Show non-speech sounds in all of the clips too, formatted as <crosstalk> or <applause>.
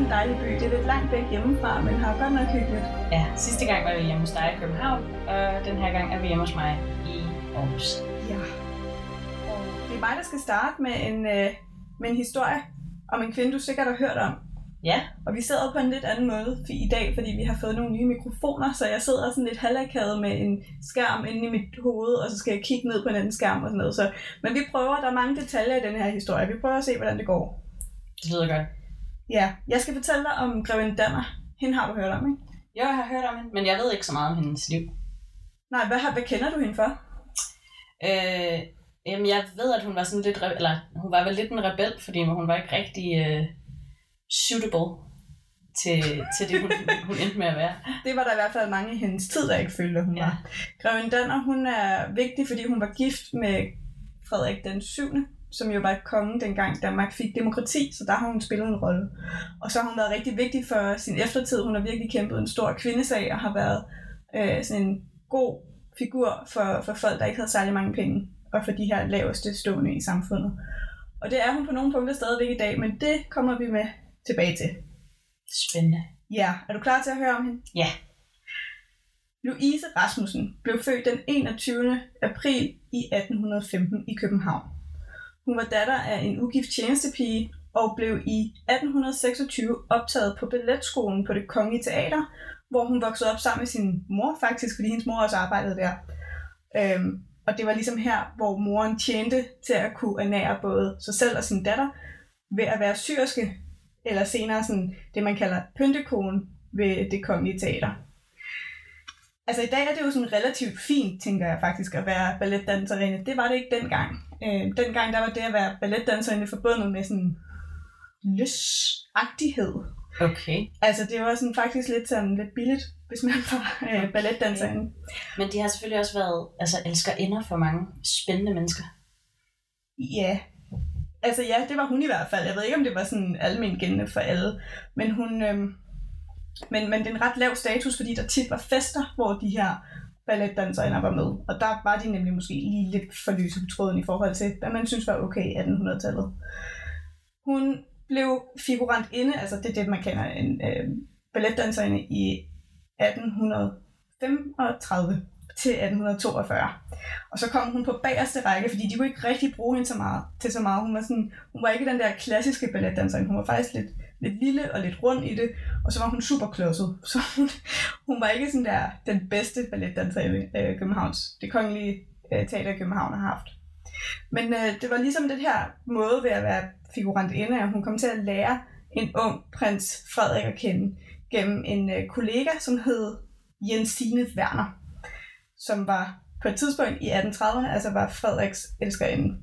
en dejlig by. Det er lidt langt væk hjemmefra, men har godt nok hyggeligt. Ja, sidste gang var vi hjemme hos dig i København, og den her gang er vi hjemme hos mig i Aarhus. Ja. Og det er mig, der skal starte med en, øh, med en historie om en kvinde, du sikkert har hørt om. Ja, Og vi sidder på en lidt anden måde i dag, fordi vi har fået nogle nye mikrofoner, så jeg sidder sådan lidt halvakavet med en skærm inde i mit hoved, og så skal jeg kigge ned på en anden skærm og sådan noget. Så, men vi prøver, der er mange detaljer i den her historie. Vi prøver at se, hvordan det går. det lyder godt. Ja, jeg skal fortælle dig om Greven Danner. Hende har du hørt om, ikke? Jo, jeg har hørt om hende, men jeg ved ikke så meget om hendes liv. Nej, hvad, har, hvad kender du hende for? Øh, jamen, jeg ved, at hun var sådan lidt, eller hun var vel lidt en rebel, fordi hun var ikke rigtig øh, suitable til, til det, hun, <laughs> hun endte med at være. Det var der i hvert fald mange i hendes tid, der ikke følte, hun Ja. var. Greven Danner, hun er vigtig, fordi hun var gift med Frederik den 7., som jo var kongen dengang Danmark fik demokrati, så der har hun spillet en rolle. Og så har hun været rigtig vigtig for sin eftertid. Hun har virkelig kæmpet en stor kvindesag og har været øh, sådan en god figur for, for folk, der ikke havde særlig mange penge, og for de her laveste stående i samfundet. Og det er hun på nogle punkter stadigvæk i dag, men det kommer vi med tilbage til. Spændende. Ja, er du klar til at høre om hende? Ja. Louise Rasmussen blev født den 21. april i 1815 i København. Hun var datter af en ugift tjenestepige og blev i 1826 optaget på balletskolen på det Kongelige Teater, hvor hun voksede op sammen med sin mor faktisk, fordi hendes mor også arbejdede der. Øhm, og det var ligesom her, hvor moren tjente til at kunne ernære både sig selv og sin datter ved at være syrske, eller senere sådan det, man kalder pyntekonen ved det Kongelige Teater. Altså i dag er det jo sådan relativt fint, tænker jeg faktisk, at være balletdanserinde. Det var det ikke dengang. Øh, dengang der var det at være balletdanserinde forbundet med sådan løsagtighed. Okay. Altså det var sådan faktisk lidt sådan lidt billigt, hvis man var øh, balletdanserinde. Men de har selvfølgelig også været altså, elskerinder for mange spændende mennesker. Ja. Altså ja, det var hun i hvert fald. Jeg ved ikke, om det var sådan almen gældende for alle. Men hun... Øhm, men, men det er en ret lav status, fordi der tit var fester, hvor de her balletdanserinder var med. Og der var de nemlig måske lige lidt for lyse på tråden i forhold til, hvad man synes var okay i 1800-tallet. Hun blev figurant inde, altså det er det, man kender en øh, balletdanserinde i 1835 til 1842. Og så kom hun på bagerste række, fordi de kunne ikke rigtig bruge hende så meget, til så meget. Hun var, sådan, hun var ikke den der klassiske balletdanserinde. Hun var faktisk lidt, lidt lille og lidt rund i det, og så var hun super klodset. <laughs> Så hun, hun var ikke sådan der den bedste balletdanserinde, øh, Københavns, det kongelige øh, teater i København har haft. Men øh, det var ligesom det her måde ved at være figurant inde, at hun kom til at lære en ung prins Frederik at kende gennem en øh, kollega, som hed Jensine Werner, som var på et tidspunkt i 1830'erne, altså var Frederiks elskerinde.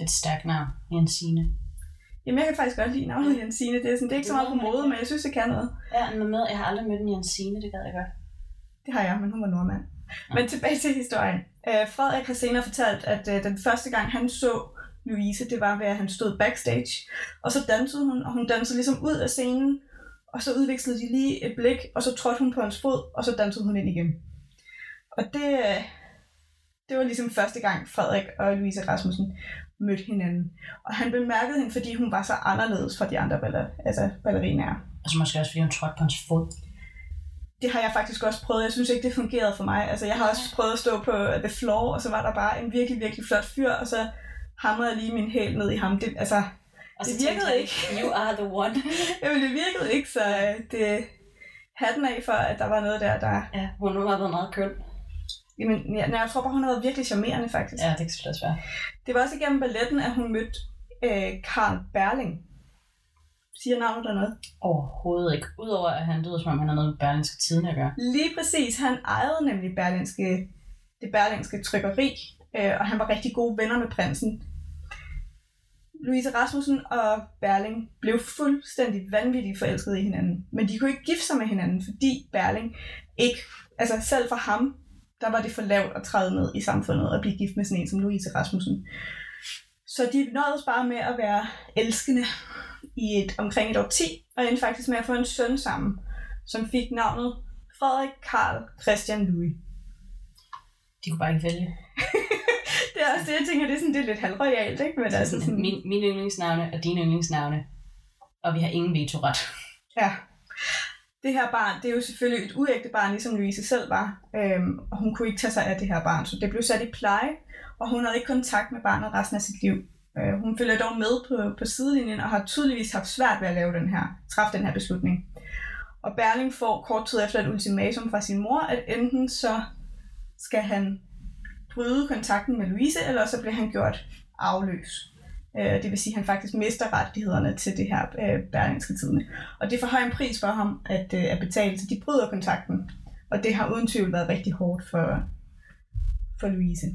Et stærkt navn, Jensine. Jamen, jeg kan faktisk godt lide navnet Jensine. Det er, sådan, det er ikke så meget på mode, men jeg synes, det kan noget. Ja, men med, jeg har aldrig mødt en Jensine, det gad jeg godt. Det har jeg, men hun var nordmand. Men tilbage til historien. Øh, Frederik har senere fortalt, at øh, den første gang, han så Louise, det var ved, at han stod backstage. Og så dansede hun, og hun dansede ligesom ud af scenen. Og så udvekslede de lige et blik, og så trådte hun på hans fod, og så dansede hun ind igen. Og det, øh, det var ligesom første gang, Frederik og Louise Rasmussen mødte hinanden. Og han bemærkede hende, fordi hun var så anderledes fra de andre baller, altså ballerinaer. Og så måske også, fordi hun trådte på hans fod. det har jeg faktisk også prøvet. Jeg synes ikke, det fungerede for mig. Altså, jeg har også prøvet at stå på the floor, og så var der bare en virkelig, virkelig flot fyr, og så hamrede jeg lige min hæl ned i ham. Det, altså, Og Det virkede han, ikke. You are the one. <laughs> jamen, det virkede ikke, så øh, det hatten af for, at der var noget der, der... ja, hun har været meget køn. Jamen, ja, jeg tror bare, hun har været virkelig charmerende, faktisk. Ja, det kan selvfølgelig også være. Det var også igennem balletten, at hun mødte øh, Karl Berling. Siger navnet der noget? Overhovedet ikke. Udover at han lyder, som om han har noget med Berlingske Tiden at gøre. Lige præcis. Han ejede nemlig Berlingske, det berlingske trykkeri, øh, og han var rigtig gode venner med prinsen. Louise Rasmussen og Berling blev fuldstændig vanvittigt forelskede i hinanden. Men de kunne ikke gifte sig med hinanden, fordi Berling ikke, altså selv for ham, der var det for lavt at træde ned i samfundet og blive gift med sådan en som Louise Rasmussen. Så de nåede bare med at være elskende i et, omkring et år 10, og endte faktisk med at få en søn sammen, som fik navnet Frederik Karl Christian Louis. De kunne bare ikke vælge. <laughs> det er også det, jeg tænker, det er, sådan, det er lidt halvroyalt, ikke? Men Så altså sådan, min, mine yndlingsnavne og dine yndlingsnavne. Og vi har ingen vetoret. Ja. Det her barn, det er jo selvfølgelig et uægte barn, ligesom Louise selv var. Øhm, og hun kunne ikke tage sig af det her barn, så det blev sat i pleje, og hun havde ikke kontakt med barnet resten af sit liv. Øh, hun følger dog med på, på sidelinjen og har tydeligvis haft svært ved at lave den her, træffe den her beslutning. Og Berling får kort tid efter et ultimatum fra sin mor, at enten så skal han bryde kontakten med Louise, eller så bliver han gjort afløs. Øh, det vil sige, at han faktisk mister rettighederne til det her øh, Berlingske Tidene. Og det for høj en pris for ham at, øh, at betale, så de bryder kontakten. Og det har uden tvivl været rigtig hårdt for, for Louise.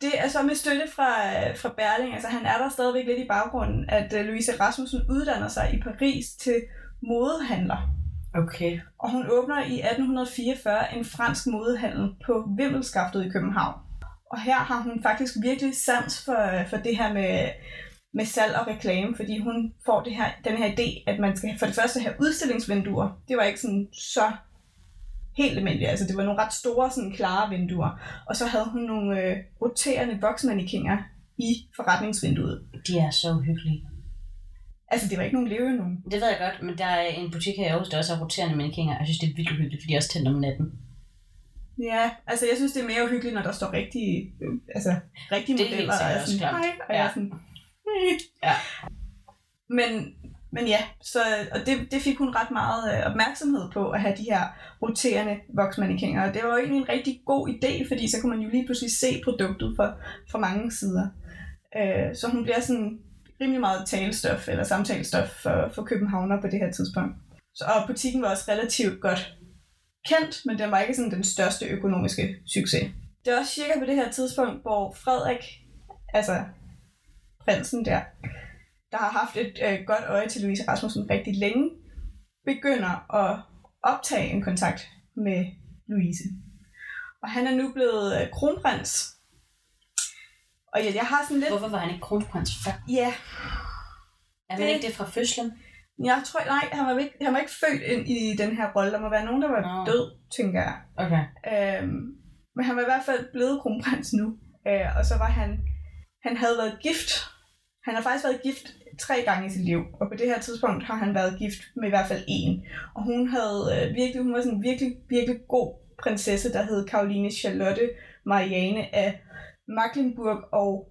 Det er så med støtte fra, fra Berling, altså han er der stadigvæk lidt i baggrunden, at øh, Louise Rasmussen uddanner sig i Paris til modehandler. Okay. Og hun åbner i 1844 en fransk modehandel på Vimmelskaftet i København. Og her har hun faktisk virkelig sans for, for det her med, med salg og reklame, fordi hun får det her, den her idé, at man skal for det første have udstillingsvinduer. Det var ikke sådan så helt almindeligt, altså det var nogle ret store, sådan klare vinduer. Og så havde hun nogle øh, roterende voksmannekinger i forretningsvinduet. De er så uhyggelige. Altså det var ikke nogen levende nogen. Det ved jeg godt, men der er en butik her i Aarhus, der også har roterende mannequiner, og jeg synes, det er vildt uhyggeligt, fordi de også tændt om natten. Ja, altså jeg synes, det er mere uhyggeligt, når der står rigtige, øh, altså, rigtige Det er modeller. og jeg er sådan. Hej, og jeg er Ja. sådan, Ja. Men, men ja, så, og det, det fik hun ret meget øh, opmærksomhed på, at have de her roterende voksmannekinger. Og det var jo egentlig en rigtig god idé, fordi så kunne man jo lige pludselig se produktet fra, fra mange sider. Øh, så hun bliver sådan rimelig meget talestof eller samtalestof for, for københavner på det her tidspunkt. Så, og butikken var også relativt godt kendt, men den var ikke sådan den største økonomiske succes. Det er også cirka på det her tidspunkt, hvor Frederik, altså prinsen der, der har haft et øh, godt øje til Louise Rasmussen rigtig længe, begynder at optage en kontakt med Louise. Og han er nu blevet øh, kronprins. Og ja, jeg har sådan lidt... Hvorfor var han ikke kronprins før? Ja, Er man Det- ikke det fra fødslen? Jeg tror... Nej, han var, ikke, han var ikke født ind i den her rolle. Der må være nogen, der var Nå. død, tænker jeg. Okay. Øhm, men han var i hvert fald blevet kronprins nu. Øh, og så var han... Han havde været gift. Han har faktisk været gift tre gange i sit liv. Og på det her tidspunkt har han været gift med i hvert fald en. Og hun havde øh, virkelig... Hun var sådan en virkelig, virkelig god prinsesse, der hed Karoline Charlotte Marianne af Mecklenburg og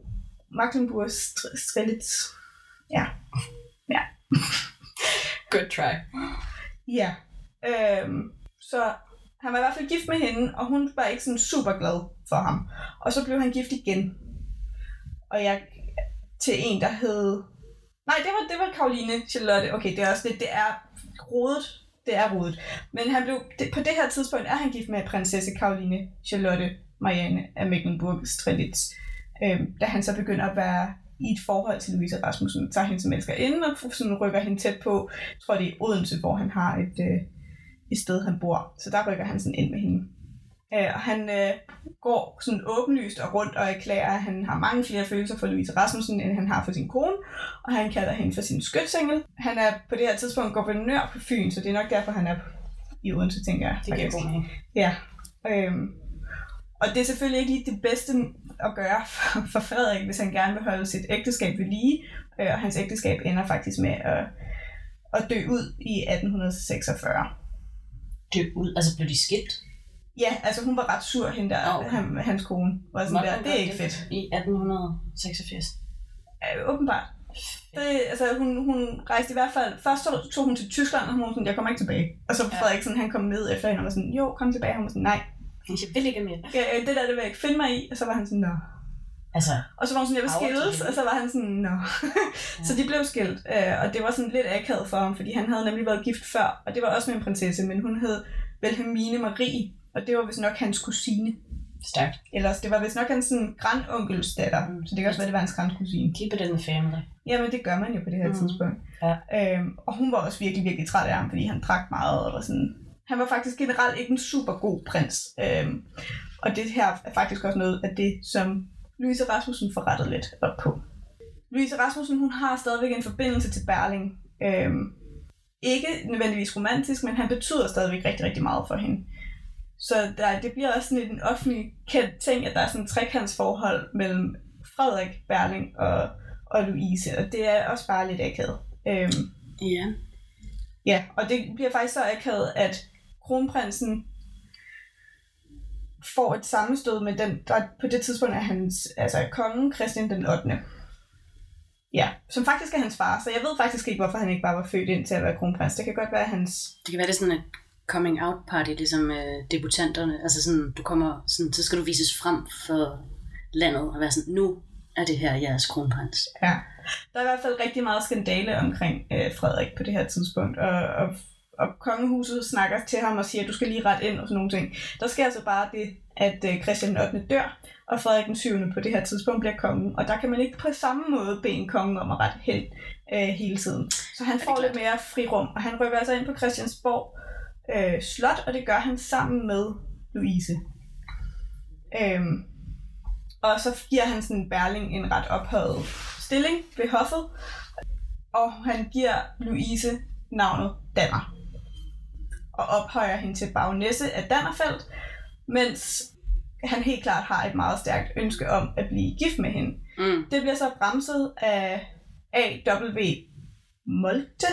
Mecklenburg Strelitz. Ja. Ja. <laughs> Good try. Ja. Øhm, så han var i hvert fald gift med hende, og hun var ikke sådan super glad for ham. Og så blev han gift igen. Og jeg til en, der hed... Nej, det var, det var Karoline Charlotte. Okay, det er også lidt... Det er rodet. Det er rodet. Men han blev, det, på det her tidspunkt er han gift med prinsesse Karoline Charlotte Marianne af Mecklenburg Strelitz. Øhm, da han så begynder at være i et forhold til Louise Rasmussen, tager hende som elskerinde og sådan rykker hende tæt på, jeg tror det er Odense, hvor han har et, øh, et sted, han bor. Så der rykker han sådan ind med hende. Øh, og han øh, går sådan åbenlyst og rundt og erklærer, at han har mange flere følelser for Louise Rasmussen, end han har for sin kone, og han kalder hende for sin skytsengel. Han er på det her tidspunkt guvernør på Fyn, så det er nok derfor, han er i Odense, tænker jeg. Det giver god mening. Ja. Øhm, og det er selvfølgelig ikke lige det bedste at gøre for, for Frederik, hvis han gerne vil holde sit ægteskab ved lige. Øh, og hans ægteskab ender faktisk med at, at dø ud i 1846. Dø ud. Altså blev de skilt? Ja, altså hun var ret sur, hende der, okay. han, hans kone. Var sådan Måtte der, hun det er ikke fedt. I 1886. Øh, åbenbart. Det, altså, hun, hun rejste i hvert fald... Først så tog hun til Tyskland, og hun var sådan, jeg kommer ikke tilbage. Og så Ja. Frederik, sådan, han kom ned efter hende og var sådan, jo, kom tilbage. Han var sådan, nej, Jeg vil ikke mere. ja, det der, det vil jeg ikke finde mig i. Og så var han sådan, nå. Altså, Og så var hun sådan, jeg vil skilles, og så var han sådan, nå. så de blev skilt, øh, og det var sådan lidt akavet for ham, fordi han havde nemlig været gift før, og det var også med en prinsesse, men hun hed Wilhelmine Marie, og det var vist nok hans kusine. stærkt. Ellers, det var vist nok hans sådan, grandonkels datter, Mm. så det kan også være, det var hans grandkusine. Keep it in the family. Jamen, det gør man jo på det her mm. tidspunkt. Ja. Øhm, og hun var også virkelig, virkelig træt af ham, fordi han drak meget, og var sådan... Han var faktisk generelt ikke en super god prins. Øhm, og det her er faktisk også noget af det, som Louise Rasmussen får rettet lidt op på. Louise Rasmussen, hun har stadigvæk en forbindelse til Berling. Øhm, ikke nødvendigvis romantisk, men han betyder stadigvæk rigtig, rigtig meget for hende. Så der, det bliver også sådan en offentlig kendt ting, at der er sådan et trekantsforhold mellem Frederik Berling og, og Louise, og det er også bare lidt akavet. Øhm, Ja. Ja, og det bliver faktisk så akavet, at kronprinsen får et sammenstød med den, der på det tidspunkt er hans, altså kongen Christian den 8. Ja, som faktisk er hans far, så jeg ved faktisk ikke, hvorfor han ikke bare var født ind til at være kronprins. Det kan godt være hans... Det kan være, det er sådan et coming out party, ligesom øh, debutanterne. Altså sådan, du kommer, sådan, så skal du vises frem for landet og være sådan, nu er det her jeres kronprins. Ja. Der er i hvert fald rigtig meget skandale omkring øh, Frederik på det her tidspunkt, og, og, og kongehuset snakker til ham og siger, at du skal lige rette ind og sådan nogle ting. Der sker altså bare det, at øh, Christian den 8. dør, og Frederik den 7. på det her tidspunkt bliver kongen, og der kan man ikke på samme måde bede en konge om at rette hen øh, hele tiden. Så han får lidt mere frirum, og han rykker altså ind på Christiansborg øh, Slot, og det gør han sammen med Louise. Øhm, og så giver han sådan Berling en ret ophøjet stilling ved hoffet, og han giver Louise navnet Danner. Og ophøjer hende til bagnesse af Dannerfeldt, mens han helt klart har et meget stærkt ønske om at blive gift med hende. Mm. Det bliver så bremset af A.W. Molte,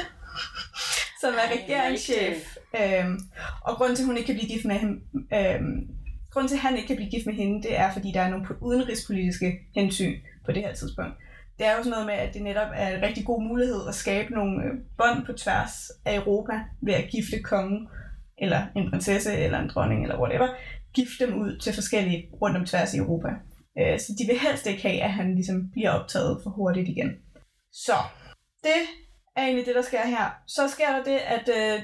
som er regeringschef. Øhm, og grunden til, at hun ikke kan blive gift med ham, øhm, grunden til, at han ikke kan blive gift med hende, det er, fordi der er nogle udenrigspolitiske hensyn på det her tidspunkt. Det er jo sådan noget med, at det netop er en rigtig god mulighed at skabe nogle øh, bånd på tværs af Europa ved at gifte kongen, eller en prinsesse, eller en dronning, eller whatever, gifte dem ud til forskellige rundt om tværs i Europa. Øh, Så de vil helst ikke have, at han ligesom bliver optaget for hurtigt igen. Så det er egentlig det, der sker her. Så sker der det, at... Øh,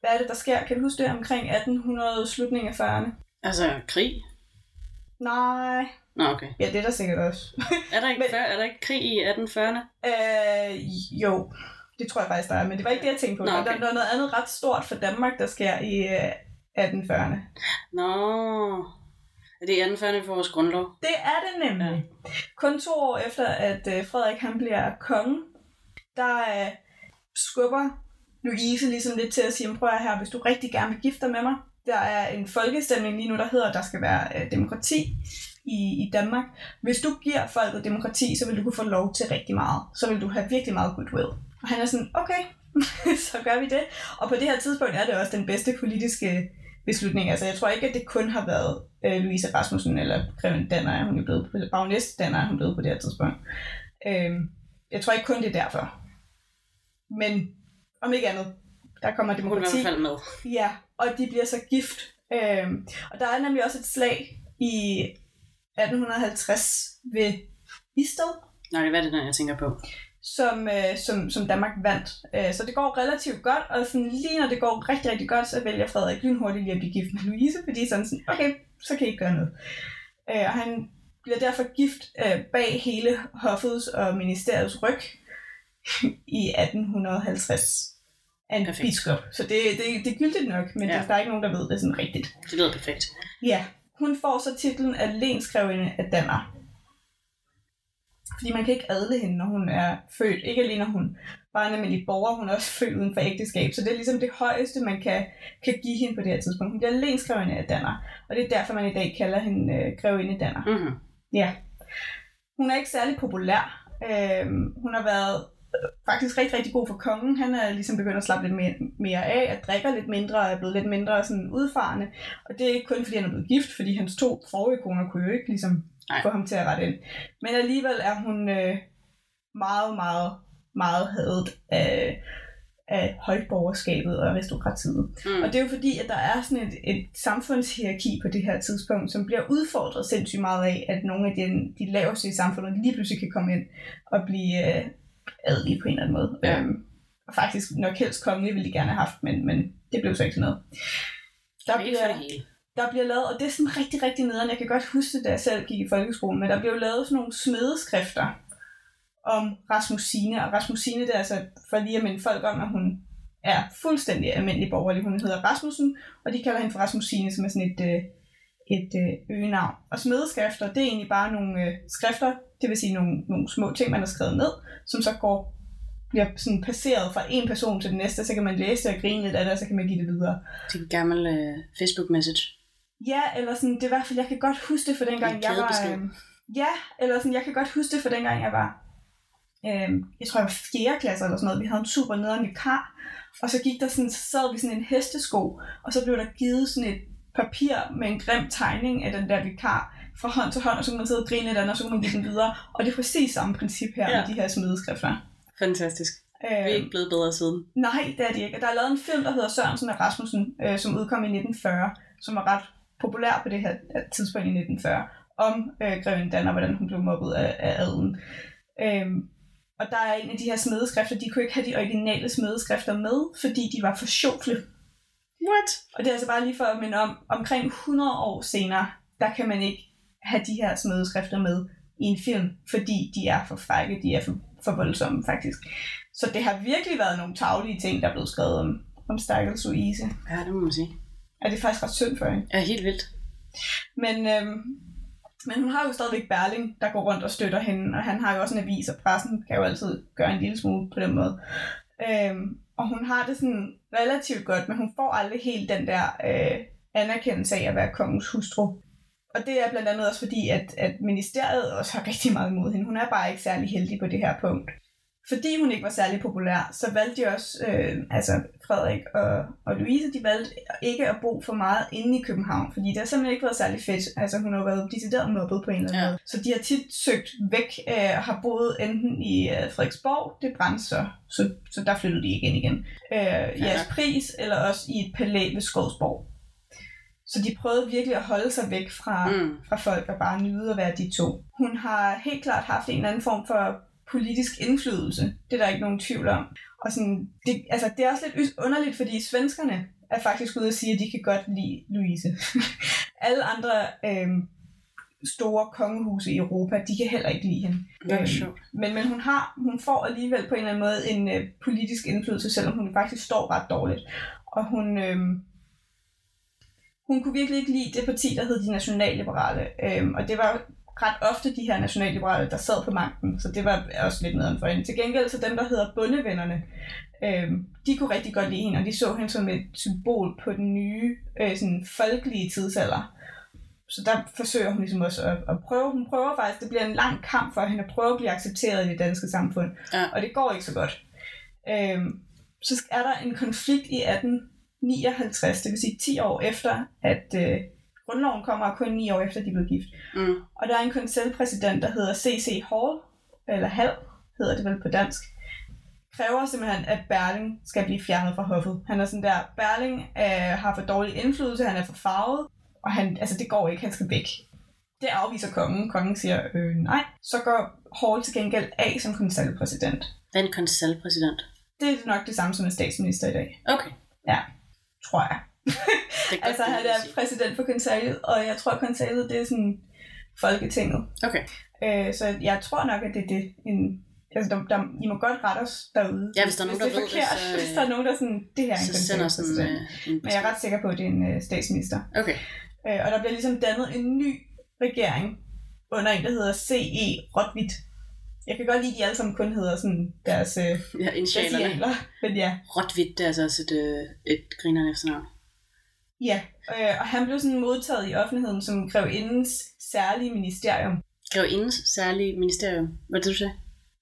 hvad er det, der sker? Kan du huske det omkring 1800 slutningen af 40'erne? Altså, krig? Nej. Nå, okay. Ja, det er der sikkert også. <laughs> Er der ikke, Men- før, er der ikke krig i 1840'erne? øh, jo, det tror jeg faktisk, der er. Men det var ikke det, jeg tænkte på. Nå, okay. okay. Der er noget andet ret stort for Danmark, der sker i øh, 1840'erne. Nå. Er det i 1840'erne, vi får vores grundlov? Det er det nemlig. Ja. Kun to år efter, at øh, Frederik han bliver konge, der øh, skubber Louise ligesom lidt til at sige, prøv at her, hvis du rigtig gerne vil gifte dig med mig, der er en folkestemning lige nu, der hedder, at der skal være øh, demokrati i, i Danmark. Hvis du giver folket demokrati, så vil du kunne få lov til rigtig meget. Så vil du have virkelig meget goodwill. Og han er sådan, okay, <laughs> så gør vi det. Og på det her tidspunkt er det også den bedste politiske beslutning. Altså, jeg tror ikke, at det kun har været øh, Louise Rasmussen eller Greven Danner, er hun er blevet på, Bagnæs Danner er hun blevet på det her tidspunkt. Øhm, jeg tror ikke kun det er derfor. Men om ikke andet, der kommer Hun er i demokrati. hvert fald med. Ja, og de bliver så gift. Øhm, og der er nemlig også et slag i 1850 ved Isted, Nej, det er det, der jeg tænker på. som, øh, som, som Danmark vandt. Øh, så det går relativt godt, og sådan, lige når det går rigtig, rigtig godt, så vælger Frederik lynhurtigt lige at blive gift med Louise, fordi sådan sådan, okay, så kan I ikke gøre noget. Øh, og han bliver derfor gift øh, bag hele hoffets og ministeriets ryg <laughs> i 1850 af en Perfekt. biskop. Så det, det, det er gyldigt nok, men Ja. ja. der er ikke nogen, der ved det sådan rigtigt. Det lyder perfekt. Ja, hun får så titlen af lenskrevinde af Danner. Fordi man kan ikke adle hende, når hun er født. Ikke alene når hun bare en almindelig borger, hun er også født uden for ægteskab. Så det er ligesom det højeste, man kan, kan give hende på det her tidspunkt. Hun bliver lenskrevinde af Danner. Og det er derfor, man i dag kalder hende øh, grevinde Danner. Mm-hmm. Ja. Hun er ikke særlig populær. Øhm, hun har været øh, faktisk rigtig, rigtig god for kongen. Han er ligesom begyndt at slappe lidt mere, af, at drikker lidt mindre og er blevet lidt mindre sådan udfarende. Og det er ikke kun, fordi han er blevet gift, fordi hans to forrige koner kunne jo ikke ligesom Nej. få ham til at rette ind. Men alligevel er hun øh, meget, meget, meget hadet af, af højborgerskabet og aristokratiet. Mm. Og det er jo fordi, at der er sådan et, et samfundshierarki på det her tidspunkt, som bliver udfordret sindssygt meget af, at nogle af de, de laveste i samfundet lige pludselig kan komme ind og blive øh, adelige på en eller anden måde. Ja. Øhm, og faktisk nok helst kongelige ville de gerne have haft, men, men det blev så ikke til noget. Der bliver, det hele. der bliver lavet, og det er sådan rigtig, rigtig nederen. Jeg kan godt huske det, da jeg selv gik i folkeskolen, men der blev lavet sådan nogle smedeskrifter om Rasmusine. Og Rasmusine, det er altså for lige at minde folk om, at hun er fuldstændig almindelig borgerlig. Hun hedder Rasmussen, og de kalder hende for Rasmusine, som er sådan et, øh, et øh, øgenavn. Og smedeskrifter, det er egentlig bare nogle øh, skrifter, det vil sige nogle, nogle små ting, man har skrevet ned, som så går bliver sådan passeret fra en person til den næste, så kan man læse det og grine lidt af det, og så kan man give det videre. Det er en gammel uh, Facebook-message. Ja, eller sådan, det er i hvert fald, jeg kan godt huske det for dengang, En jeg var... Øh, ja, eller sådan, jeg kan godt huske det for dengang, jeg var... Øh, jeg tror, jeg var 4. klasse eller sådan noget. Vi havde en super nederen vikar. Og så gik der sådan, så sad vi sådan en hestesko, og så blev der givet sådan et papir med en grim tegning af den der vikar fra hånd til hånd, og så kunne man sidde og grine lidt, og så kunne man give den videre. Og det er præcis samme princip her ja. Med de her smideskrifter. Fantastisk. Øh, Vi er ikke blevet bedre siden. Nej, det er det ikke. Der er lavet en film, der hedder Sørensen og Rasmussen, øh, som udkom i 1940, som var ret populær på det her øh, tidspunkt i 1940, om øh, Greven Dan og hvordan hun blev mobbet af, af adelen. Øhm, og der er en af de her smedeskrifter, de kunne ikke have de originale smedeskrifter med, fordi de var for sjovle. What? Og det er altså bare lige for at minde om, omkring 100 år senere, der kan man ikke have de her smedeskrifter med i en film, fordi de er for frække, de er for, for voldsomme faktisk. Så det har virkelig været nogle taglige ting, der er blevet skrevet om, om Stakkels Louise. Ja, det må man sige. Og det er faktisk ret synd for hende. Ja, helt vildt. Men, øhm, men hun har jo stadigvæk Berling, der går rundt og støtter hende, og han har jo også en avis, og pressen kan jo altid gøre en lille smule på den måde. Øhm, og hun har det sådan relativt godt, men hun får aldrig helt den der øh, anerkendelse af at være kongens hustru. Og det er blandt andet også fordi, at, at ministeriet også har rigtig meget imod hende. Hun er bare ikke særlig heldig på det her punkt. Fordi hun ikke var særlig populær, så valgte de også, øh, altså Frederik og, og Louise, de valgte ikke at bo for meget inde i København, fordi det har simpelthen ikke været særlig fedt. Altså hun har været decideret mobbet på en eller anden Ja. måde. Så de har tit søgt væk, øh, og har boet enten i øh, Frederiksborg, det brændte så, så, så der flyttede de igen igen. Øh, Jeres Pris, eller også i et palæ ved Skodsborg. Så de prøvede virkelig at holde sig væk fra, Mm. fra folk og bare nyde at være de to. Hun har helt klart haft en eller anden form for politisk indflydelse. Det er der ikke nogen tvivl om. Og sådan, det, altså, det er også lidt underligt, fordi svenskerne er faktisk ude at sige, at de kan godt lide Louise. <laughs> Alle andre øhm, store kongehuse i Europa, de kan heller ikke lide hende. Det er Øhm, sjovt. men, men hun, har, hun får alligevel på en eller anden måde en øh, politisk indflydelse, selvom hun faktisk står ret dårligt. Og hun, øh, hun kunne virkelig ikke lide det parti, der hed de nationalliberale. Øh, og det var ret ofte de her nationalliberale, der sad på magten, så det var også lidt nederen for hende. Til gengæld så dem, der hedder bundevennerne, øh, de kunne rigtig godt lide hende, og de så hende som et symbol på den nye øh, sådan folkelige tidsalder. Så der forsøger hun ligesom også at, at prøve. Hun prøver faktisk, det bliver en lang kamp for hende at prøve at blive accepteret i det danske samfund. Ja. Og det går ikke så godt. Øhm, så er der en konflikt i 1859, det vil sige 10 år efter, at øh, grundloven kommer, og kun 9 år efter, de blev gift. Mm. Og der er en konselpræsident, der hedder C.C. Hall, eller Hall hedder det vel på dansk, kræver simpelthen, at Berling skal blive fjernet fra hoffet. Han er sådan der, Berling øh, har for dårlig indflydelse, han er for farvet, og han, altså det går ikke, han skal væk. Det afviser kongen. Kongen siger, øh, nej. Så går Hall til gengæld af som konselpræsident. Hvad er en konsalpræsident? Det er nok det samme som en statsminister i dag, Okay. Tror jeg. Det <laughs> Altså det han er præsident for konseljet, og jeg tror, konseljet det er sådan Folketinget. Okay. Øh, så jeg tror nok, at det er det. En, altså, der, der, I må godt rette os derude. Ja, hvis der er nogen, det der er ved det, forkert, så, øh, <laughs> hvis der er nogen, der er sådan, det her er en Så sender sådan øh, en Men jeg er ret sikker på, at det er en øh, statsminister. Okay. Øh, og der bliver ligesom dannet en ny regering under en, der hedder C.E. Rotvit. Jeg kan godt lide, at de alle sammen kun hedder sådan deres, øh, <laughs> Ja, initialerne. initialer. Men ja, Rotvit, det er altså også et, øh, et grinerne efternavn. ja. Øh, og han blev sådan modtaget i offentligheden som grevindens særlige ministerium. Grevindens særlige ministerium. Hvad det, du sagde?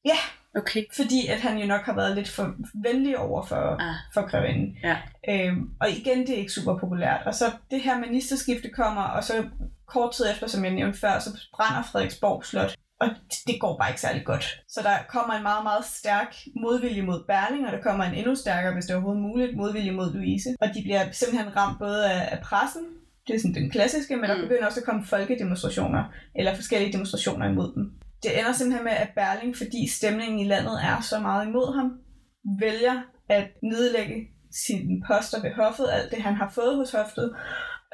Ja. Okay. Fordi at han jo nok har været lidt for venlig over for, Ah. for grevinden. Ja. Øhm, og igen, det er ikke super populært. Og så det her ministerskifte kommer, og så kort tid efter, som jeg nævnte før, så brænder Frederiksborg Slot. Og det går bare ikke særlig godt. Så der kommer en meget, meget stærk modvilje mod Berling, og der kommer en endnu stærkere, hvis det er overhovedet muligt, modvilje mod Louise. Og de bliver simpelthen ramt både af, af pressen, det er sådan den klassiske, men der Mm. begynder også at komme folkedemonstrationer, eller forskellige demonstrationer imod dem. Det ender simpelthen med, at Berling, fordi stemningen i landet er så meget imod ham, vælger at nedlægge sine poster ved hoffet, alt det han har fået hos hoftet,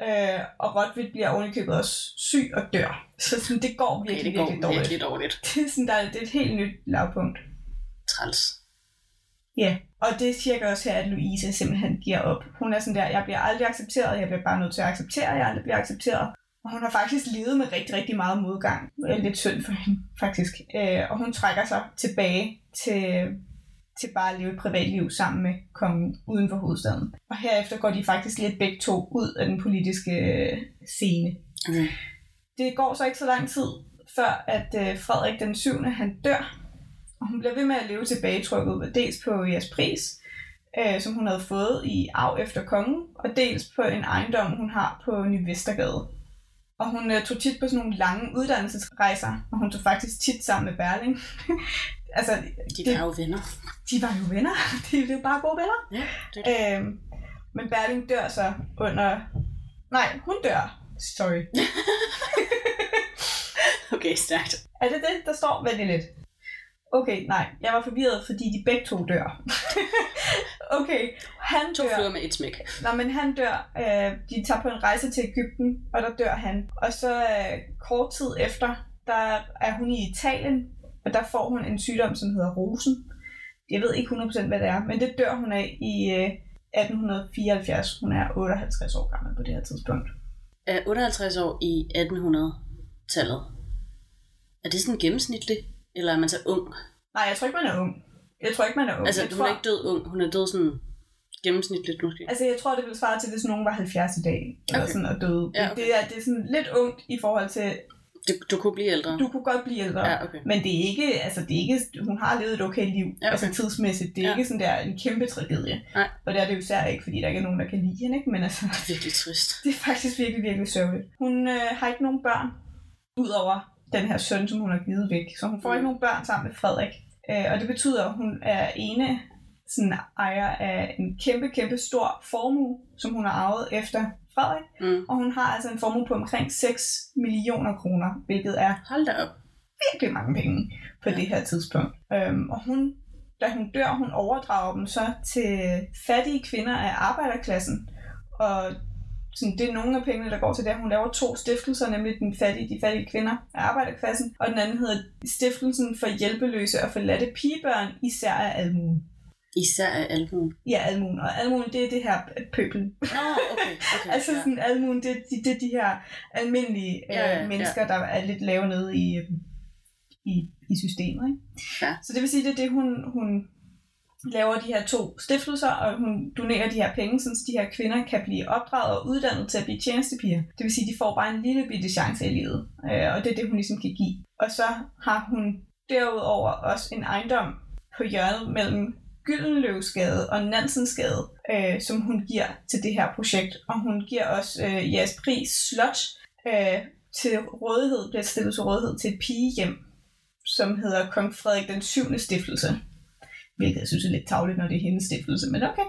øh, og Rotvit bliver ovenikøbet også syg og dør. <laughs> Så sådan, det går virkelig, det går virkelig dårligt. virkelig dårligt. <laughs> Det er, sådan, der, er- det er et helt nyt lavpunkt. Træls. Ja, og det cirka også her, at Louise simpelthen giver op. Hun er sådan der, jeg bliver aldrig accepteret, jeg bliver bare nødt til at acceptere, at jeg aldrig bliver accepteret. Og hun har faktisk levet med rigtig, rigtig meget modgang. Det er lidt synd for hende, faktisk. Øh, og hun trækker sig tilbage til til bare at leve et privatliv sammen med kongen uden for hovedstaden. Og herefter går de faktisk lidt begge to ud af den politiske øh, scene. Okay. Det går så ikke så lang tid, før at øh, Frederik den 7. han dør. Og hun bliver ved med at leve tilbagetrykket, dels på jeres pris, øh, som hun havde fået i arv efter kongen, og dels på en ejendom, hun har på Ny Vestergade. Og hun øh, tog tit på sådan nogle lange uddannelsesrejser, og hun tog faktisk tit sammen med Berling. <laughs> altså, De det, var jo venner. de var jo venner. <laughs> De, det er jo bare gode venner. Ja, det det. Øhm, men Berling dør så under... Nej, hun dør. Sorry. <laughs> Okay, stærkt. Er det det, der står? Vent lidt. Okay, nej. Jeg var forvirret, fordi de begge to dør. <laughs> okay, han To dør. flyver med et smæk. Nå, men han dør. Øh, de tager på en rejse til Ægypten, og der dør han. Og så øh, kort tid efter, der er hun i Italien, og der får hun en sygdom, som hedder rosen. Jeg ved ikke 100% hvad det er, men det dør hun af i øh, 1874. Hun er 58 år gammel på det her tidspunkt. Er 58 år i 1800-tallet. Er det sådan gennemsnitligt? Eller er man så ung? Nej, jeg tror ikke, man er ung. Jeg tror ikke, man er ung. Altså, jeg hun tror, er ikke død ung. Hun er død sådan gennemsnitligt måske. Altså, jeg tror, det ville svare til, hvis nogen var 70 i dag, eller Okay. sådan og døde. Ja, okay. det, er, det er sådan lidt ungt i forhold til, Du, du kunne blive ældre. du kunne godt blive ældre. Ja, okay. Men det er ikke, altså det er ikke, hun har levet et okay liv, Ja, okay. altså tidsmæssigt. Det er Ja. ikke sådan der en kæmpe tragedie. Nej. Og det er det jo især ikke, fordi der ikke er nogen, der kan lide hende, ikke? Men altså, Det er virkelig trist. <laughs> det er faktisk virkelig, virkelig sørgeligt. Hun øh, har ikke nogen børn, udover den her søn, som hun har givet væk. Så hun får Mm. ikke nogen børn sammen med Frederik. Øh, og det betyder, at hun er ene sådan ejer af en kæmpe, kæmpe stor formue, som hun har arvet efter Frederik. Mm. Og hun har altså en formue på omkring 6 millioner kroner, hvilket er Hold da op. virkelig mange penge på Ja. det her tidspunkt. Øhm, og hun, da hun dør, hun overdrager dem så til fattige kvinder af arbejderklassen. Og sådan, det er nogle af pengene, der går til det. Hun laver to stiftelser, nemlig den fattige, de fattige kvinder af arbejderklassen, og den anden hedder Stiftelsen for hjælpeløse og forladte pigebørn, især af almuen. Især af albuen. Ja, almuen. Og almuen, det er det her pøbel. Nå, okay. <laughs> okay Altså ja. sådan almuen, det, er de, det er de her almindelige øh, Ja, ja, ja. mennesker, der er lidt lave nede i, øh, i, i systemet. Ikke? Ja. Så det vil sige, det er det, hun, hun laver de her to stiftelser, og hun donerer de her penge, så de her kvinder kan blive opdraget og uddannet til at blive tjenestepiger. Det vil sige, de får bare en lille bitte chance i livet, øh, og det er det, hun ligesom kan give. Og så har hun derudover også en ejendom på hjørnet mellem Gyldenløvsgade og Nansensgade, øh, som hun giver til det her projekt. Og hun giver også øh, jeres pris slot øh, til rådighed, bliver stillet til rådighed til et pigehjem, som hedder Kong Frederik den 7. stiftelse. Hvilket jeg synes er lidt tavligt, når det er hendes stiftelse, men okay.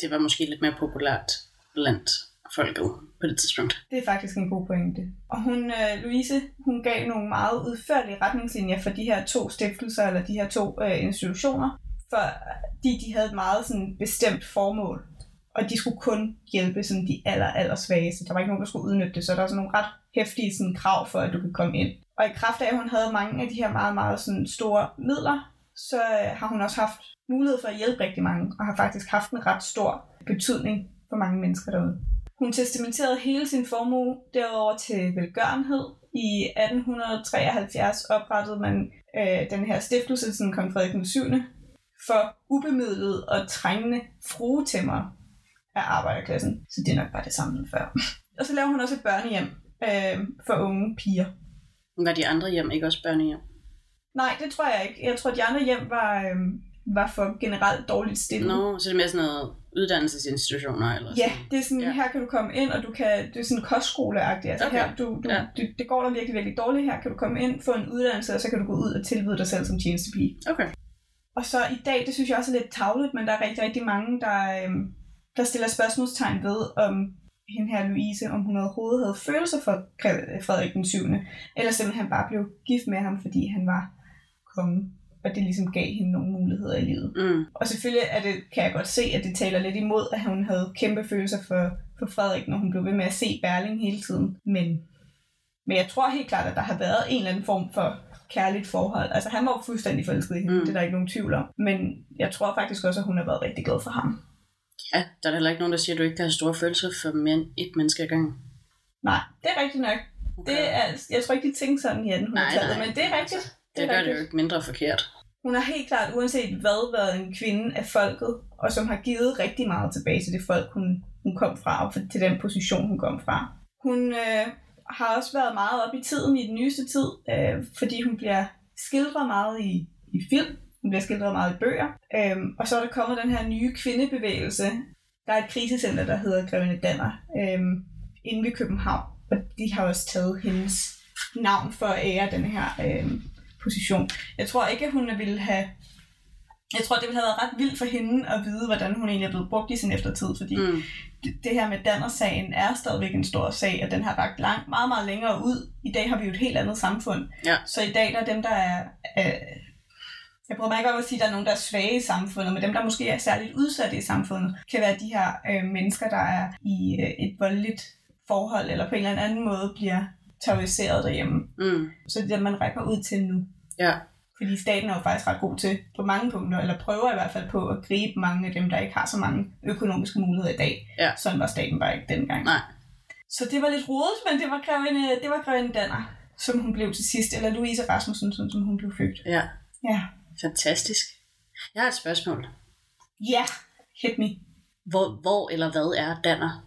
Det var måske lidt mere populært blandt folket på det tidspunkt. Det er faktisk en god pointe. Og hun, øh, Louise, hun gav nogle meget udførlige retningslinjer for de her to stiftelser, eller de her to øh, institutioner, fordi de havde et meget sådan, bestemt formål. Og de skulle kun hjælpe sådan, de aller, aller svageste. Der var ikke nogen, der skulle udnytte det, så der er sådan nogle ret hæftige sådan, krav for, at du kan komme ind. Og i kraft af, at hun havde mange af de her meget, meget sådan, store midler, så øh, har hun også haft mulighed for at hjælpe rigtig mange, og har faktisk haft en ret stor betydning for mange mennesker derude. Hun testamenterede hele sin formue derover til velgørenhed. I 1873 oprettede man øh, den her stiftelse, sådan kong Frederik den 7 for ubemidlet og trængende fruetæmmer af arbejderklassen. Så det er nok bare det samme før. <laughs> og så laver hun også et børnehjem øh, for unge piger. Var de andre hjem ikke også børnehjem? Nej, det tror jeg ikke. Jeg tror, de andre hjem var, øh, var for generelt dårligt stillet. Nå, så det er mere sådan noget uddannelsesinstitutioner eller Ja, sådan. det er sådan, Ja. ja. her kan du komme ind, og du kan, det er sådan kostskoleagtigt. Altså Okay. her, du, du, Ja. ja. det, går der virkelig, virkelig dårligt. Her kan du komme ind, få en uddannelse, og så kan du gå ud og tilbyde dig selv som tjenestepige. Okay. Og så i dag, det synes jeg også er lidt tavligt, men der er rigtig, rigtig mange, der, øhm, der stiller spørgsmålstegn ved, om hende her Louise, om hun overhovedet havde følelser for Frederik den 7. Eller simpelthen bare blev gift med ham, fordi han var konge. Og det ligesom gav hende nogle muligheder i livet. Mm. Og selvfølgelig er det, kan jeg godt se, at det taler lidt imod, at hun havde kæmpe følelser for, for Frederik, når hun blev ved med at se Berling hele tiden. Men, men jeg tror helt klart, at der har været en eller anden form for kærligt forhold. Altså han var jo fuldstændig forelsket i hende, Mm. det er der ikke nogen tvivl om. Men jeg tror faktisk også, at hun har været rigtig glad for ham. Ja, der er heller ikke nogen, der siger, at du ikke kan have store følelser for mere end et menneske ad gangen. Nej, det er rigtigt nok. Okay. Det er, jeg tror ikke, de tænkte sådan i 1800-tallet, men det er rigtigt. Det, det gør det jo ikke mindre forkert. Hun har helt klart, uanset hvad, været en kvinde af folket, og som har givet rigtig meget tilbage til det folk, hun, hun kom fra, og til den position, hun kom fra. Hun øh, har også været meget op i tiden i den nyeste tid, øh, fordi hun bliver skildret meget i, i film, hun bliver skildret meget i bøger, øh, og så er der kommet den her nye kvindebevægelse. Der er et krisecenter, der hedder Grevinde Danner, øh, inde ved København, og de har også taget hendes navn for at ære den her øh, position. Jeg tror ikke, at hun ville have... Jeg tror, det ville have været ret vildt for hende at vide, hvordan hun egentlig er blevet brugt i sin eftertid, fordi mm. det, det her med Danner-sagen er stadigvæk en stor sag, og den har ragt langt, meget, meget længere ud. I dag har vi jo et helt andet samfund. Ja. Så i dag der er dem, der er... er jeg prøver mig ikke at sige, at der er nogen, der er svage i samfundet, men dem, der måske er særligt udsatte i samfundet, kan være de her øh, mennesker, der er i øh, et voldeligt forhold, eller på en eller anden måde bliver terroriseret derhjemme. Mm. Så det er det, man rækker ud til nu. Ja. Fordi staten er jo faktisk ret god til på mange punkter, eller prøver i hvert fald på at gribe mange af dem, der ikke har så mange økonomiske muligheder i dag. Ja. Sådan var staten bare ikke dengang. Nej. Så det var lidt rodet, men det var grevinde, det var grevinde Danner, som hun blev til sidst, eller Louise Rasmussen, som, som hun blev født. Ja. Ja. Fantastisk. Jeg har et spørgsmål. Ja, yeah. hit me. Hvor, hvor eller hvad er Danner?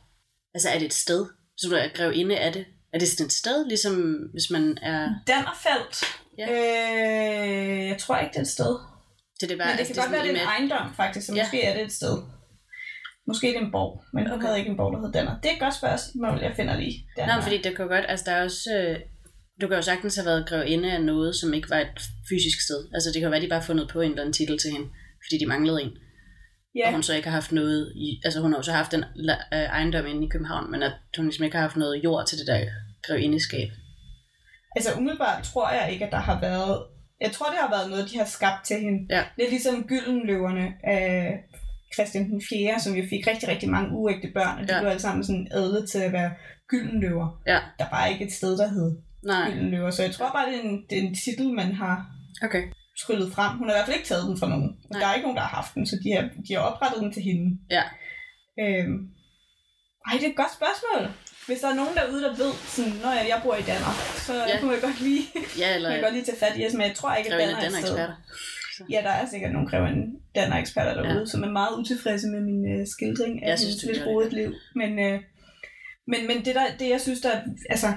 Altså er det et sted? Så du er grevinde af det? Er det sådan et sted, ligesom hvis man er... Dannerfelt. Ja. Øh, jeg tror ikke, det er et sted. Det det bare, Men det altså, kan godt være, det er en med- ejendom, faktisk, så Ja. måske er det et sted. Måske er det en borg, men hun Okay. havde ikke en borg, der hed Danner. Det er et godt spørgsmål, jeg finder lige. Nå, men fordi det kan godt, altså der er også, øh, du kan jo sagtens have været grevinde af noget, som ikke var et fysisk sted. Altså det kan jo være, de bare har fundet på en eller anden titel til hende, fordi de manglede en. Ja. Og hun så ikke har haft noget, i, altså hun har jo så haft en øh, ejendom inde i København, men at hun ligesom ikke har haft noget jord til det der grevindeskab. Altså umiddelbart tror jeg ikke, at der har været... Jeg tror, det har været noget, de har skabt til hende. Ja. Lidt ligesom Gyldenløverne af Christian den 4., som jo fik rigtig, rigtig mange uægte børn, og de Ja. ja. blev alle sammen sådan adlet til at være Gyldenløver. Ja. Der var ikke et sted, der hed Nej, Gyldenløver, så jeg tror bare, det er en, det er en titel, man har okay. tryllet frem. Hun har i hvert fald ikke taget den fra nogen. Nej. Der er ikke nogen, der har haft den, så de har, de har oprettet den til hende. Ja. Øhm. Ej, det er et godt spørgsmål. Hvis der er nogen derude, der ved, sådan, når jeg, jeg bor i Danmark, så Ja. kunne jeg godt lige, Ja, kan eller <laughs> jeg godt lige tage fat i os, men jeg tror ikke, at Danner er eksperter. Ja, der er sikkert nogle krævende Danner eksperter derude, Ja. som er meget utilfredse med min øh, skildring af Jeg synes, rodet liv. Men, øh, men, men det, der, det, jeg synes, der, altså,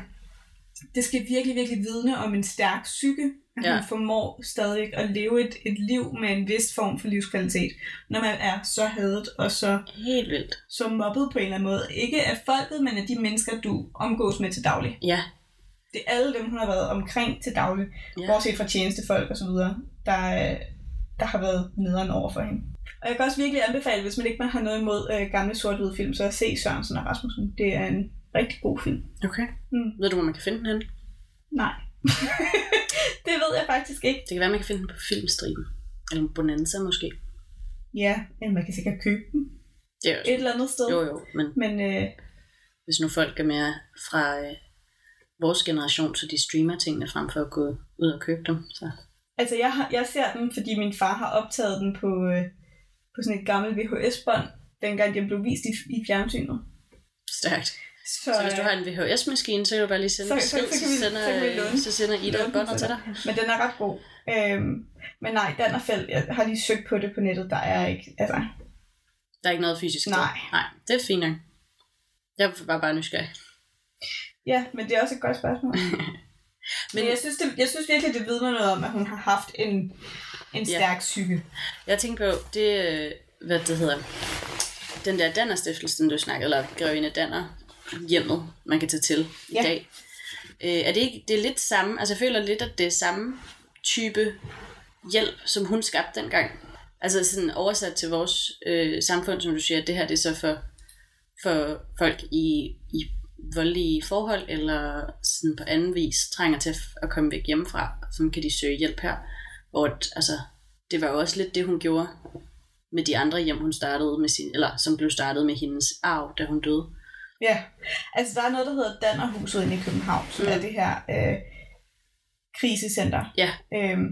det skal virkelig, virkelig vidne om en stærk psyke, at Ja. hun formår stadig at leve et, et liv med en vis form for livskvalitet, når man er så hadet og så, Helt vildt. så mobbet på en eller anden måde. Ikke af folket, men af de mennesker, du omgås med til daglig. Ja, Det er alle dem, hun har været omkring til daglig, Ja. bortset fra tjenestefolk og så videre, der, der har været nederen over for hende. Og jeg kan også virkelig anbefale, hvis man ikke man har noget imod øh, gamle sort film, så at se Sørensen og Rasmussen. Det er en rigtig god film. okay. Mm. Ved du, hvor man kan finde den henne? Nej. <laughs> det ved jeg faktisk ikke. Det kan være, man kan finde den på filmstriben. Eller Bonanza måske. Ja, men man kan sikkert købe den Det er jo et eller andet sted. Jo, jo, men Men øh, hvis nu folk er mere fra øh, vores generation, så de streamer tingene frem for at gå ud og købe dem. Så. altså, jeg, har, jeg ser den, fordi min far har optaget den på, øh, på sådan et gammelt VHS-bånd, dengang den blev vist i, i fjernsynet. Stærkt. Så, Så hvis du har en VHS-maskine, så kan du bare lige sende Så- så- så så, vi- sender, så så sender Ida den båndet til dig. Men den er ret god. Øhm, men nej, Dannerfeld, jeg har lige søgt på det på nettet, der er ikke, altså, Der er ikke noget fysisk. Nej. sted. Nej, det er fint nok. Jeg var bare nysgerrig. ja, men det er også et godt spørgsmål. <laughs> men, Men jeg synes, det, jeg synes virkelig, det vidner noget om, at hun har haft en, en Ja. stærk psyke. jeg tænkte på, det, øh, hvad det hedder, den der Danner-stiftelsen, du snakkede, eller Grevinde Danner, hjemmet, man kan tage til i Ja. dag. Øh, er det ikke, det er lidt samme, altså jeg føler lidt, at det er samme type hjælp, som hun skabte dengang. Altså sådan oversat til vores øh, samfund, som du siger, at det her det er så for, for folk i, i voldelige forhold, eller sådan på anden vis trænger til at- komme væk hjemmefra, så kan de søge hjælp her. Hvor at, altså, det var jo også lidt det, hun gjorde med de andre hjem, hun startede med sin, eller som blev startet med hendes arv, da hun døde. Ja, altså der er noget, der hedder Dannerhuset inde i København, som Mm. er det her øh, krisecenter. Ja. Øhm,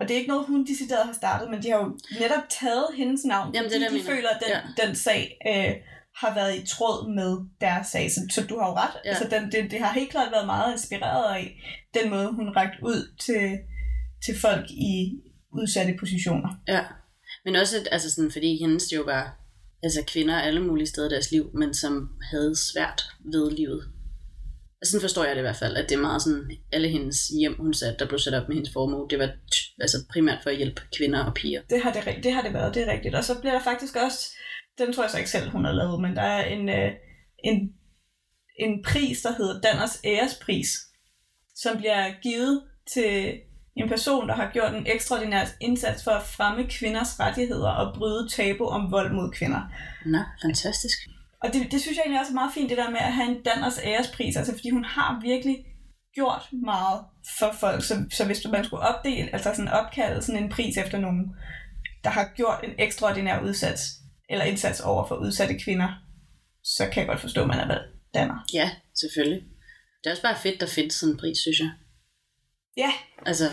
og det er ikke noget, hun decideret har startet, men de har jo netop taget hendes navn, Jamen, fordi det, de mener. føler, at den, ja. den sag øh, har været i tråd med deres sag. Så, så du har jo ret. Ja. Altså, den, det, det har helt klart været meget inspireret af den måde, hun rakte ud til, til folk i, udsatte positioner. Ja. Men også, altså sådan, fordi hendes jo var altså kvinder alle mulige steder i deres liv, men som havde svært ved livet. Og sådan forstår jeg det i hvert fald, at det er meget sådan, alle hendes hjem, hun satte, der blev sat op med hendes formue, det var altså primært for at hjælpe kvinder og piger. Det har det, det har det været, det er rigtigt. Og så bliver der faktisk også, den tror jeg så ikke selv, hun har lavet, men der er en, øh, en, en pris, der hedder Danners Ærespris, som bliver givet til en person, der har gjort en ekstraordinær indsats for at fremme kvinders rettigheder og bryde tabu om vold mod kvinder. Nå, fantastisk. Og det, det synes jeg egentlig også er meget fint, det der med at have en Danners Ærespris, altså fordi hun har virkelig gjort meget for folk, så, så hvis man skulle opdele, altså sådan opkalde sådan en pris efter nogen, der har gjort en ekstraordinær udsats, eller indsats over for udsatte kvinder, så kan jeg godt forstå, at man er valgt Danner. Ja, selvfølgelig. Det er også bare fedt, der findes sådan en pris, synes jeg. Ja, Altså,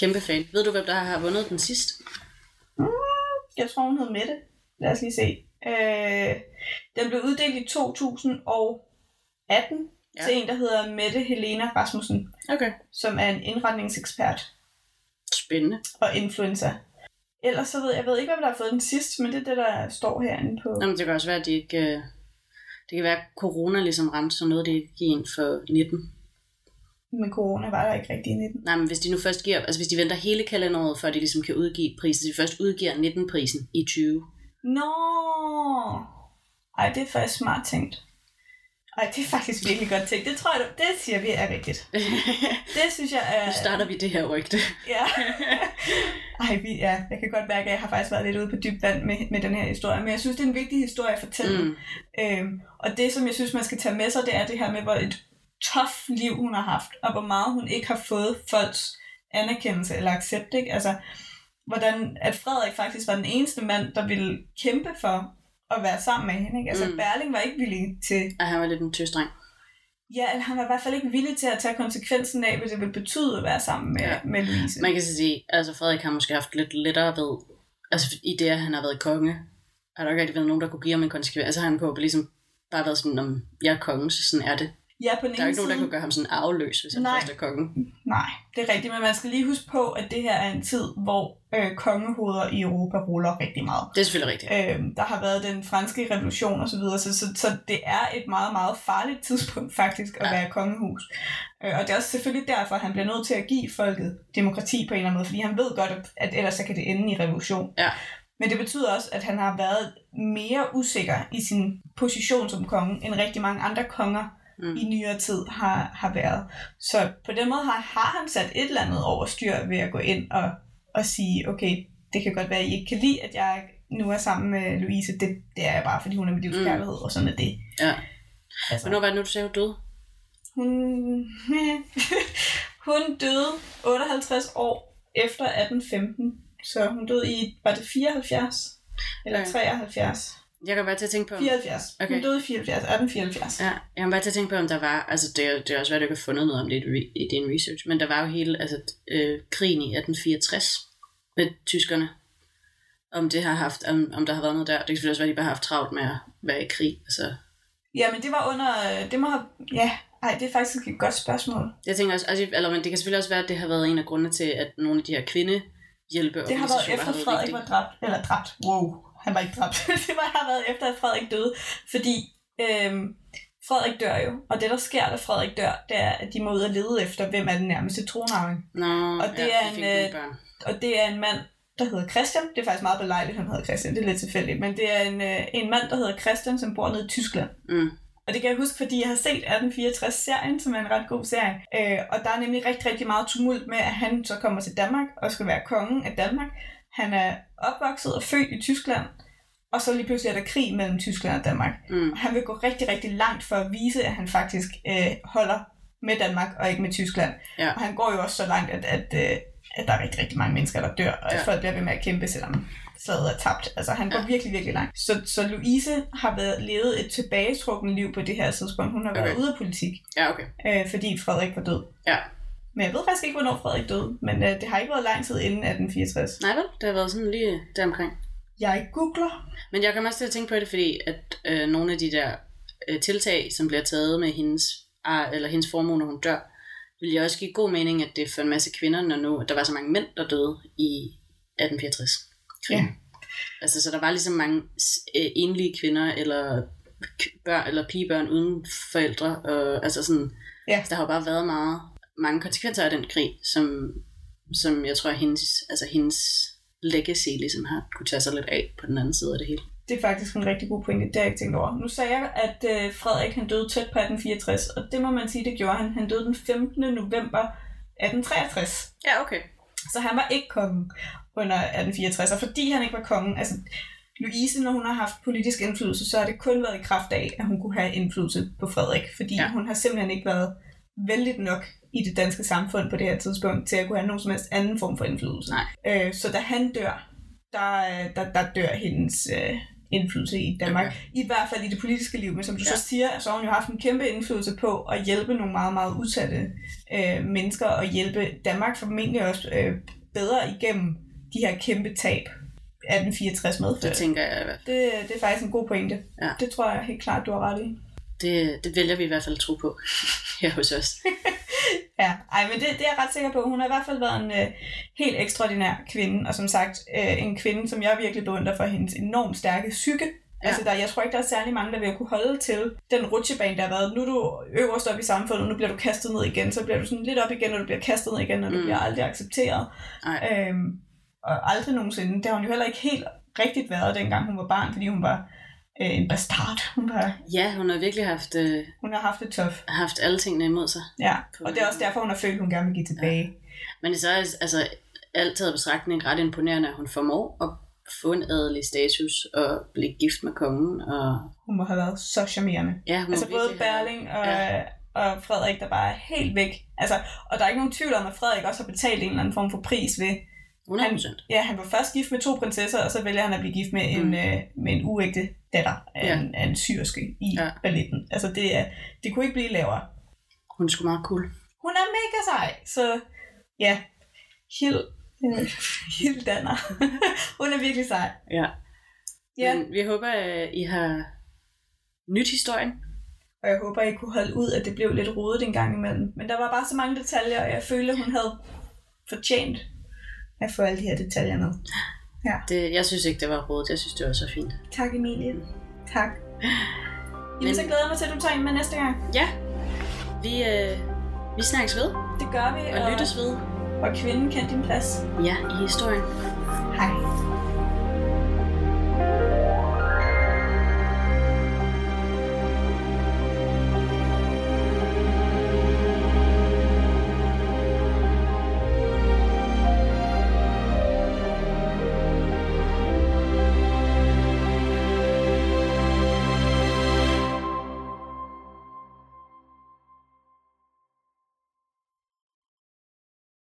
kæmpe fan. Ved du, hvem der har vundet den sidst? jeg tror, hun hed Mette. Lad os lige se. Øh, den blev uddelt i 2018 Ja. til en, der hedder Mette Helena Rasmussen, Okay. som er en indretningsekspert Spændende. og influencer. Ellers så ved jeg, jeg ved ikke, hvem der har fået den sidst, men det er det, der står herinde på. Nå, men det kan også være, at de ikke... øh, Det kan være, at corona ligesom ramte, så noget, de ikke giver ind for 19. Men corona var der ikke rigtig i 19. Nej, men hvis de nu først giver... Altså, hvis de venter hele kalenderåret, før de ligesom kan udgive prisen, så de først udgiver 19-prisen i 20. Nå! Ej, det er faktisk smart tænkt. Ej, det er faktisk virkelig godt tænkt. Det tror jeg, det siger vi er rigtigt. <laughs> Det synes jeg er... nu starter vi det her rygte. Ja. <laughs> Ej, vi, ja, jeg kan godt mærke, at jeg har faktisk været lidt ude på dybt vand med, med den her historie, men jeg synes, det er en vigtig historie at fortælle. Mm. Øhm, og det, som jeg synes, man skal tage med sig, det er det her med, hvor et tough liv hun har haft, og hvor meget hun ikke har fået folks anerkendelse eller accept. Ikke? Altså, hvordan at Frederik faktisk var den eneste mand, der ville kæmpe for at være sammen med hende. Ikke? Altså, Mm. Berling var ikke villig til Og han var lidt en tøstreng. Ja, eller han var i hvert fald ikke villig til at tage konsekvensen af, hvad det ville betyde at være sammen med, ja. med Louise. Man kan så sige, altså Frederik har måske haft lidt lettere ved, altså i det, at han har været konge, har der ikke rigtig været nogen, der kunne give ham en konsekvens. Altså han på ligesom bare været sådan, om jeg er konge, så sådan er det. Ja, på den Der er ikke nogen, der side. kunne gøre ham sådan arveløs, hvis han Nej. først er kongen. Nej, det er rigtigt, men man skal lige huske på, at det her er en tid, hvor øh, kongehoveder i Europa ruller rigtig meget. Det er selvfølgelig rigtigt. Øh, der har været den franske revolution osv., så, videre, så, så, så det er et meget, meget farligt tidspunkt faktisk at ja. være kongehus. Øh, og det er også selvfølgelig derfor, at han bliver nødt til at give folket demokrati på en eller anden måde, fordi han ved godt, at, at ellers så kan det ende i revolution. Ja. Men det betyder også, at han har været mere usikker i sin position som konge, end rigtig mange andre konger Mm. i nyere tid har, har været. Så på den måde har, har han sat et eller andet over styr ved at gå ind og, og sige, okay, det kan godt være, at I ikke kan lide, at jeg nu er sammen med Louise. Det, det er jeg bare, fordi hun er mit livs Mm. kærlighed, og sådan er det. Ja. Altså, Hvornår var det nu, du sagde, hun døde? hun, <laughs> hun døde 58 år efter 1815, så hun døde i, var det 74? Eller Ja. 73? Jeg kan bare til at tænke på... 74. Okay. Hun døde i 74, 1874. Ja, jeg kan bare til at tænke på, om der var, altså det, er- det er også svært, at ikke har fundet noget om det i, din research, men der var jo hele, altså øh, krigen i 1864 med tyskerne. Om det har haft, om, om der har været noget der. Det kan selvfølgelig også være, at de bare har haft travlt med at være i krig. Altså, Ja, men det var under, det må have, ja, ej, det er faktisk et godt spørgsmål. jeg tænker også, altså, eller, men det kan selvfølgelig også være, at det har været en af grundene til, at nogle af de her kvinde hjælpe Det har været efter Frederik var dræbt, eller dræbt, wow, han var ikke dræbt. <laughs> det var, har været efter, at Frederik døde, fordi øhm, Frederik dør jo, og det der sker, da Frederik dør, det er, at de må ud og lede efter, hvem er den nærmeste tronarving. Nå, Og det ja, er en, øh. Og det er en mand, der hedder Christian. Det er faktisk meget belejligt, at han hedder Christian. Det er lidt tilfældigt. Men det er en, øh, en mand, der hedder Christian, som bor nede i Tyskland. Mm. Og det kan jeg huske, fordi jeg har set 1864-serien, som er en ret god serie. Øh, og der er nemlig rigtig, rigtig meget tumult med, at han så kommer til Danmark og skal være kongen af Danmark. Han er opvokset og født i Tyskland, og så lige pludselig er der krig mellem Tyskland og Danmark. Mm. Og han vil gå rigtig, rigtig langt for at vise, at han faktisk øh, holder med Danmark og ikke med Tyskland. Ja. Og han går jo også så langt, at, at, øh, at der er rigtig, rigtig mange mennesker, der dør, og at Ja. folk bliver ved med at kæmpe, selvom slaget er tabt. Altså han går Ja. virkelig, virkelig langt. Så, så Louise har været, levet et tilbagetrukket liv på det her tidspunkt. Hun har været Okay. ude af politik, Ja, okay. øh, fordi Frederik var død. Ja. Men jeg ved faktisk ikke, hvornår Frederik døde, men øh, det har ikke været lang tid inden 1864. Nej vel, det har været sådan lige deromkring. Jeg googler. Men jeg kommer også til at tænke på det, fordi at øh, nogle af de der øh, tiltag, som bliver taget med hendes, ar, eller hendes formue, når hun dør, vil jeg også give god mening, at det er for en masse kvinder, når nu der var så mange mænd, der døde i 1864. Ja. Altså, så der var ligesom mange øh, enlige kvinder, eller børn, eller pigebørn uden forældre. Og, altså sådan, Ja. der har jo bare været meget, mange konsekvenser af den krig, som, som jeg tror, hendes, altså hendes legacy ligesom har kunne tage sig lidt af på den anden side af det hele. Det er faktisk en rigtig god pointe, det har jeg ikke tænkt over. Nu sagde jeg, at øh, Frederik han døde tæt på 1864, og det må man sige, det gjorde han. Han døde den 15. november 1863. Ja, okay. Så han var ikke kongen under 1864, og fordi han ikke var kongen, altså Louise, når hun har haft politisk indflydelse, så har det kun været i kraft af, at hun kunne have indflydelse på Frederik, fordi Ja. hun har simpelthen ikke været vældig nok i det danske samfund på det her tidspunkt, til at kunne have nogen som helst anden form for indflydelse. Nej. Øh, så da han dør, der, der, der dør hendes øh, indflydelse i Danmark. Okay. I hvert fald i det politiske liv, men som du Ja. ja. så siger, så har hun jo haft en kæmpe indflydelse på at hjælpe nogle meget, meget udsatte øh, mennesker, og hjælpe Danmark formentlig også øh, bedre igennem de her kæmpe tab, 1864 medførte. Det tænker jeg i hvert fald. Det, det er faktisk en god pointe. Ja. Det tror jeg helt klart, du har ret i. Det, det vælger vi i hvert fald at tro på <laughs> her hos os. <laughs> Ja, ej, men det, det er jeg ret sikker på. Hun har i hvert fald været en øh, helt ekstraordinær kvinde, og som sagt, øh, en kvinde, som jeg virkelig beundrer for hendes enormt stærke psyke. Ja. Altså, der, jeg tror ikke, der er særlig mange, der vil kunne holde til den rutsjebane, der har været. Nu er du øverst op i samfundet, nu bliver du kastet ned igen, så bliver du sådan lidt op igen, og du bliver kastet ned igen, og du Mm. bliver aldrig accepteret. Nej. Øhm, og aldrig nogensinde. Det har hun jo heller ikke helt rigtigt været, dengang hun var barn, fordi hun var øh, en bastard. Hun, var, Ja, hun har virkelig haft, øh, hun har haft det tough. haft alle tingene imod sig. Ja, og det er også derfor, hun har følt, at hun gerne vil give tilbage. Men det er så altså, alt taget betragtning ret imponerende, at hun formår at få en adelig status og blive gift med kongen. Og, Hun må have været så charmerende. ja, hun Altså både Berling og, Ja. ja. og Frederik, der bare er helt væk. Altså, og der er ikke nogen tvivl om, at Frederik også har betalt en eller anden form for pris ved... 100%. Ja, han var først gift med to prinsesser, og så vælger han at blive gift med, Mm. en, øh, med en uægte datter af, Ja. en, af en syrske i Ja. balletten. Altså, det, er, det kunne ikke blive lavere. Hun er sgu meget cool. Hun er mega sej, så ja, Hild, øh, Hild Danner. <laughs> hun er virkelig sej. Ja. Ja, Men vi håber, at I har nyt historien. og jeg håber, I kunne holde ud, at det blev lidt rodet en gang imellem. Men der var bare så mange detaljer, og jeg følte, hun havde fortjent at få alle de her detaljer med. Det, jeg synes ikke, det var rådet. Jeg synes, det var så fint. Tak, Emilie. Tak. <laughs> Jamen, Men- så glæder jeg mig til, at du tager en med næste gang. Ja, vi, øh, vi snakkes ved Det gør vi, og lyttes ved. og kvinden kendte din plads. Ja, i historien. Hej.